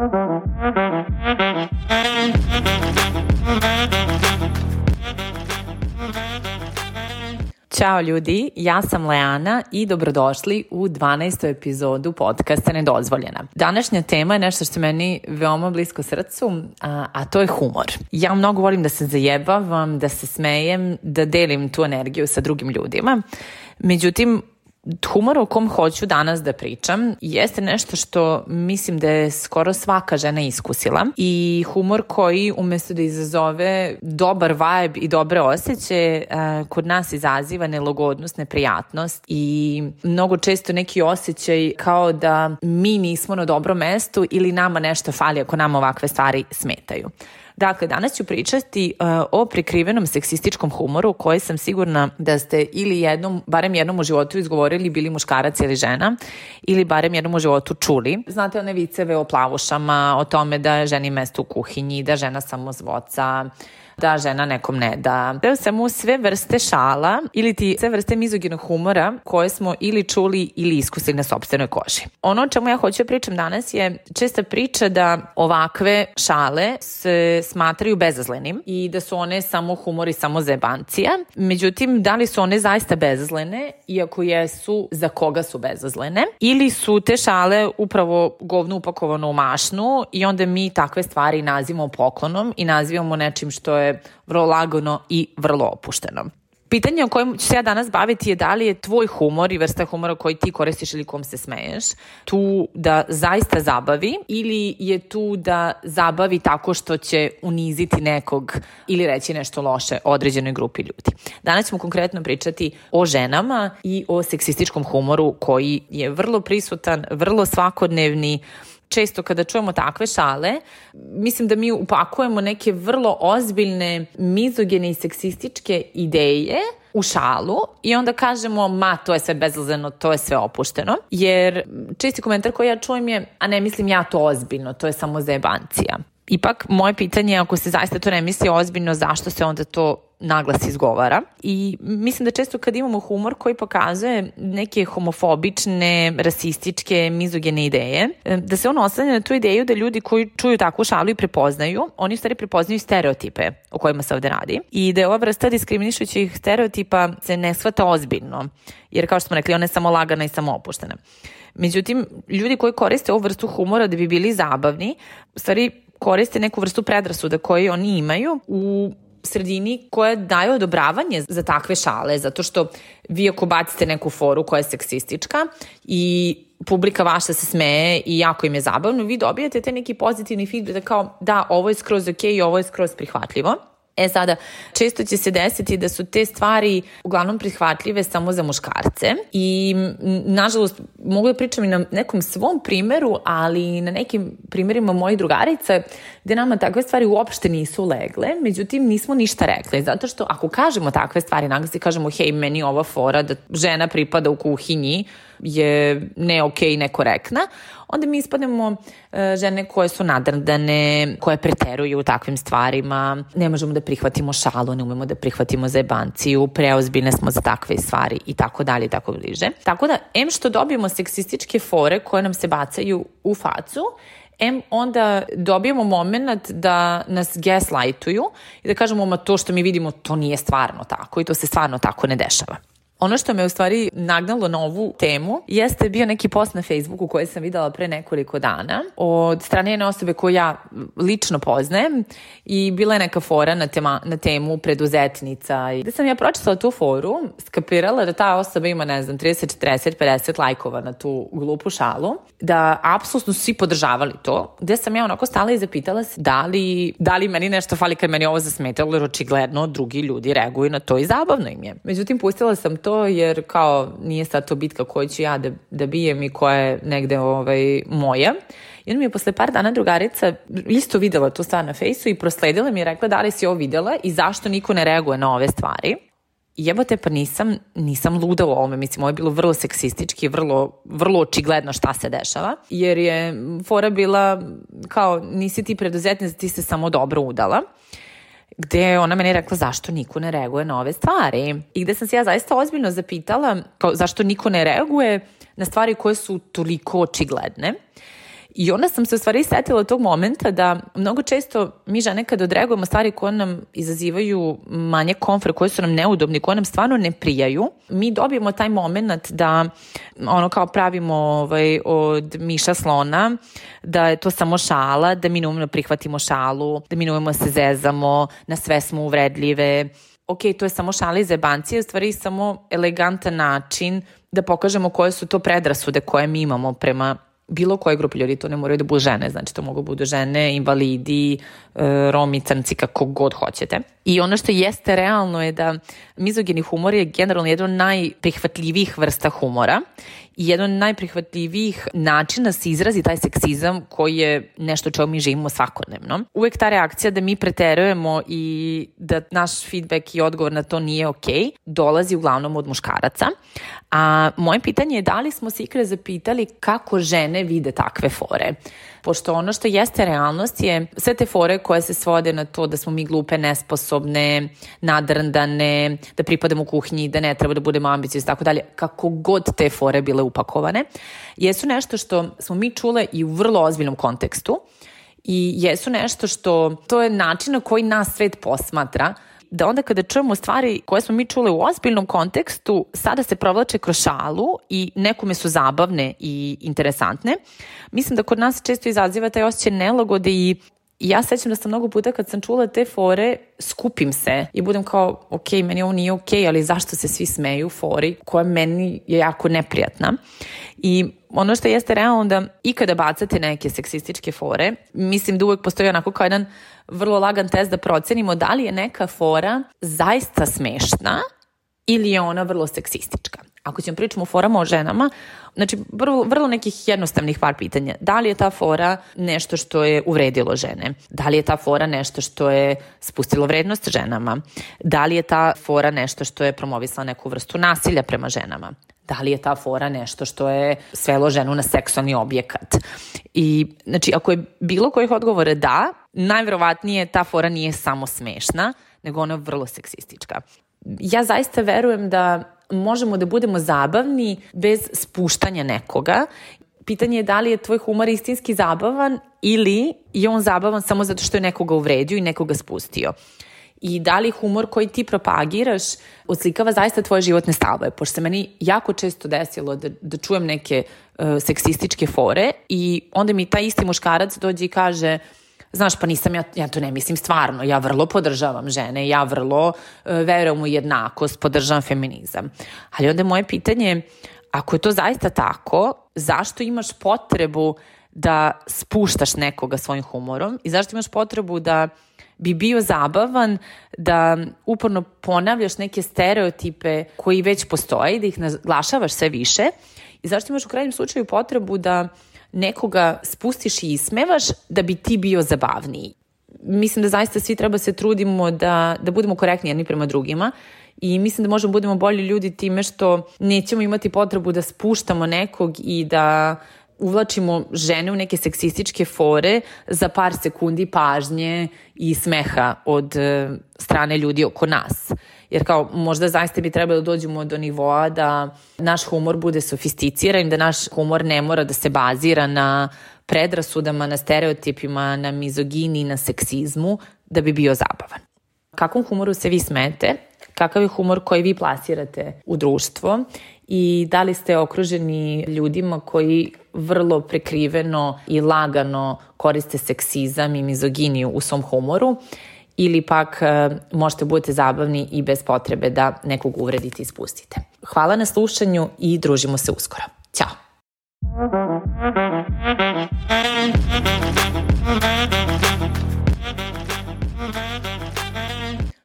Ćao ljudi, ja sam Leana i dobrodošli u 12. epizodu podcasta Nedozvoljena. Današnja tema je nešto što meni veoma blisko srcu, a, a to je humor. Ja mnogo volim da se zajebavam, da se smejem, da delim tu energiju sa drugim ljudima. Međutim, humor o kom hoću danas da pričam jeste nešto što mislim da je skoro svaka žena iskusila i humor koji umesto da izazove dobar vibe i dobre osjeće kod nas izaziva nelogodnost, neprijatnost i mnogo često neki osjećaj kao da mi nismo na dobrom mestu ili nama nešto fali ako nam ovakve stvari smetaju. Dakle, danas ću pričati uh, o prikrivenom seksističkom humoru koji sam sigurna da ste ili jednom, barem jednom u životu izgovorili bili muškarac ili žena ili barem jednom u životu čuli. Znate one viceve o plavušama, o tome da ženi mesto u kuhinji, da žena samo zvoca, da žena nekom ne da. Deo sam u sve vrste šala ili ti sve vrste mizoginog humora koje smo ili čuli ili iskusili na sobstvenoj koži. Ono o čemu ja hoću da pričam danas je česta priča da ovakve šale se smatraju bezazlenim i da su one samo humor i samo zebancija. Međutim, da li su one zaista bezazlene i ako jesu, za koga su bezazlene? Ili su te šale upravo govno upakovano u mašnu i onda mi takve stvari nazivamo poklonom i nazivamo nečim što je vrlo lagano i vrlo opušteno. Pitanje o kojem ću se ja danas baviti je da li je tvoj humor i vrsta humora koji ti koristiš ili kom se smeješ tu da zaista zabavi ili je tu da zabavi tako što će uniziti nekog ili reći nešto loše određenoj grupi ljudi. Danas ćemo konkretno pričati o ženama i o seksističkom humoru koji je vrlo prisutan, vrlo svakodnevni, često kada čujemo takve šale, mislim da mi upakujemo neke vrlo ozbiljne mizogene i seksističke ideje u šalu i onda kažemo ma to je sve bezlazeno, to je sve opušteno. Jer česti komentar koji ja čujem je a ne mislim ja to ozbiljno, to je samo zajebancija. Ipak, moje pitanje je ako se zaista to ne misli ozbiljno, zašto se onda to naglas izgovara i mislim da često kad imamo humor koji pokazuje neke homofobične, rasističke, mizogene ideje, e, da se on oslanja na tu ideju da ljudi koji čuju takvu šalu i prepoznaju, oni u stvari prepoznaju stereotipe o kojima se ovde radi i da je ova vrsta diskriminišućih stereotipa se ne shvata ozbiljno, jer kao što smo rekli, ona je samo lagana i samo opuštena. Međutim, ljudi koji koriste ovu vrstu humora da bi bili zabavni, u stvari koriste neku vrstu predrasuda koje oni imaju u sredini koja daje odobravanje za takve šale, zato što vi ako bacite neku foru koja je seksistička i publika vaša se smeje i jako im je zabavno, vi dobijate te neki pozitivni feedback da kao da, ovo je skroz ok i ovo je skroz prihvatljivo. E sada, često će se desiti da su te stvari uglavnom prihvatljive samo za muškarce i nažalost mogu da pričam i na nekom svom primeru, ali na nekim primerima mojih drugarica gde nama takve stvari uopšte nisu legle, međutim nismo ništa rekli, zato što ako kažemo takve stvari, naglas kažemo hej, meni ova fora da žena pripada u kuhinji, je ne ok, nekorektna, onda mi ispadnemo e, žene koje su nadrdane, koje preteruju u takvim stvarima, ne možemo da prihvatimo šalu, ne umemo da prihvatimo zebanciju, preozbiljne smo za takve stvari i tako dalje i tako bliže. Tako da, em što dobijemo seksističke fore koje nam se bacaju u facu, em onda dobijemo moment da nas gaslightuju i da kažemo ma to što mi vidimo to nije stvarno tako i to se stvarno tako ne dešava. Ono što me u stvari nagnalo na ovu temu jeste bio neki post na Facebooku koji sam videla pre nekoliko dana od strane jedne osobe koju ja lično poznajem i bila je neka fora na, tema, na temu preduzetnica. I da sam ja pročitala tu foru, skapirala da ta osoba ima, ne znam, 30, 40, 50 lajkova na tu glupu šalu, da apsolutno svi podržavali to, gde sam ja onako stala i zapitala se da li, da li meni nešto fali kad meni ovo zasmetalo, jer očigledno drugi ljudi reaguju na to i zabavno im je. Međutim, pustila sam to to, jer kao nije sad to bitka koju ću ja da, da bijem i koja je negde ovaj, moja. I onda mi je posle par dana drugarica isto videla tu stvar na fejsu i prosledila mi je rekla da li si ovo videla i zašto niko ne reaguje na ove stvari. Jebote, pa nisam, nisam luda u ovome, mislim, ovo je bilo vrlo seksistički, vrlo, vrlo očigledno šta se dešava, jer je fora bila kao nisi ti preduzetnica, ti se samo dobro udala gde ona meni rekla zašto niko ne reaguje na ove stvari. I gde sam se ja zaista ozbiljno zapitala kao, zašto niko ne reaguje na stvari koje su toliko očigledne. I onda sam se u stvari setila tog momenta da mnogo često mi žene kad odreagujemo stvari koje nam izazivaju manje komfort, koje su nam neudobni, koje nam stvarno ne prijaju, mi dobijemo taj moment da ono kao pravimo ovaj, od miša slona, da je to samo šala, da mi ne umemo prihvatimo šalu, da mi ne umemo se zezamo, na sve smo uvredljive, ok, to je samo šala iz zebancije, u stvari samo elegantan način da pokažemo koje su to predrasude koje mi imamo prema bilo koje grupe ljudi, to ne moraju da budu žene, znači to mogu da budu žene, invalidi, e, romi, crnci, kako god hoćete. I ono što jeste realno je da mizogeni humor je generalno jedan od najprihvatljivijih vrsta humora i jedan od najprihvatljivijih načina da se izrazi taj seksizam koji je nešto čeo mi živimo svakodnevno. Uvek ta reakcija da mi preterujemo i da naš feedback i odgovor na to nije ok, dolazi uglavnom od muškaraca. A moje pitanje je da li smo se ikre zapitali kako žene vide takve fore pošto ono što jeste realnost je sve te fore koje se svode na to da smo mi glupe, nesposobne, nadrndane, da pripadamo kuhinji, da ne treba da budemo ambiciozni, tako dalje, kako god te fore bile upakovane, jesu nešto što smo mi čule i u vrlo ozbiljnom kontekstu i jesu nešto što, to je način na koji nas svet posmatra, da onda kada čujemo stvari koje smo mi čule u ozbiljnom kontekstu, sada se provlače kroz šalu i nekome su zabavne i interesantne. Mislim da kod nas često izaziva taj osjećaj nelagode i ja sećam da sam mnogo puta kad sam čula te fore, skupim se i budem kao, ok, meni ovo nije ok, ali zašto se svi smeju fori koja meni je jako neprijatna. I ono što jeste realno da i kada bacate neke seksističke fore, mislim da uvek postoji onako kao jedan vrlo lagan test da procenimo da li je neka fora zaista smešna ili je ona vrlo seksistička. Ako ćemo pričamo o forama o ženama, znači vrlo, vrlo nekih jednostavnih par pitanja. Da li je ta fora nešto što je uvredilo žene? Da li je ta fora nešto što je spustilo vrednost ženama? Da li je ta fora nešto što je promovisala neku vrstu nasilja prema ženama? Da li je ta fora nešto što je svelo ženu na seksualni objekat? I, znači, ako je bilo kojih odgovora da, najverovatnije ta fora nije samo smešna, nego ona je vrlo seksistička. Ja zaista verujem da možemo da budemo zabavni bez spuštanja nekoga. Pitanje je da li je tvoj humor istinski zabavan ili je on zabavan samo zato što je nekoga uvredio i nekoga spustio. I da li humor koji ti propagiraš odslikava zaista tvoje životne stavove, pošto se meni jako često desilo da, da čujem neke uh, seksističke fore i onda mi taj isti muškarac dođe i kaže Znaš, pa nisam ja, ja to ne mislim stvarno, ja vrlo podržavam žene, ja vrlo uh, verujem u jednakost, podržavam feminizam. Ali onda je moje pitanje, ako je to zaista tako, zašto imaš potrebu da spuštaš nekoga svojim humorom i zašto imaš potrebu da bi bio zabavan da uporno ponavljaš neke stereotipe koji već postoje i da ih naglašavaš sve više i zašto imaš u krajnjem slučaju potrebu da nekoga spustiš i ismevaš da bi ti bio zabavniji. Mislim da zaista svi treba se trudimo da, da budemo korektni jedni prema drugima i mislim da možemo da budemo bolji ljudi time što nećemo imati potrebu da spuštamo nekog i da uvlačimo žene u neke seksističke fore za par sekundi pažnje i smeha od e, strane ljudi oko nas. Jer kao možda zaista bi trebalo da dođemo do nivoa da naš humor bude sofisticiran, da naš humor ne mora da se bazira na predrasudama, na stereotipima, na mizogini, na seksizmu, da bi bio zabavan. Kakvom humoru se vi smete? Kakav je humor koji vi plasirate u društvo i da li ste okruženi ljudima koji vrlo prekriveno i lagano koriste seksizam i mizoginiju u svom humoru ili pak e, možete budete zabavni i bez potrebe da nekog uvredite i spustite. Hvala na slušanju i družimo se uskoro. Ćao!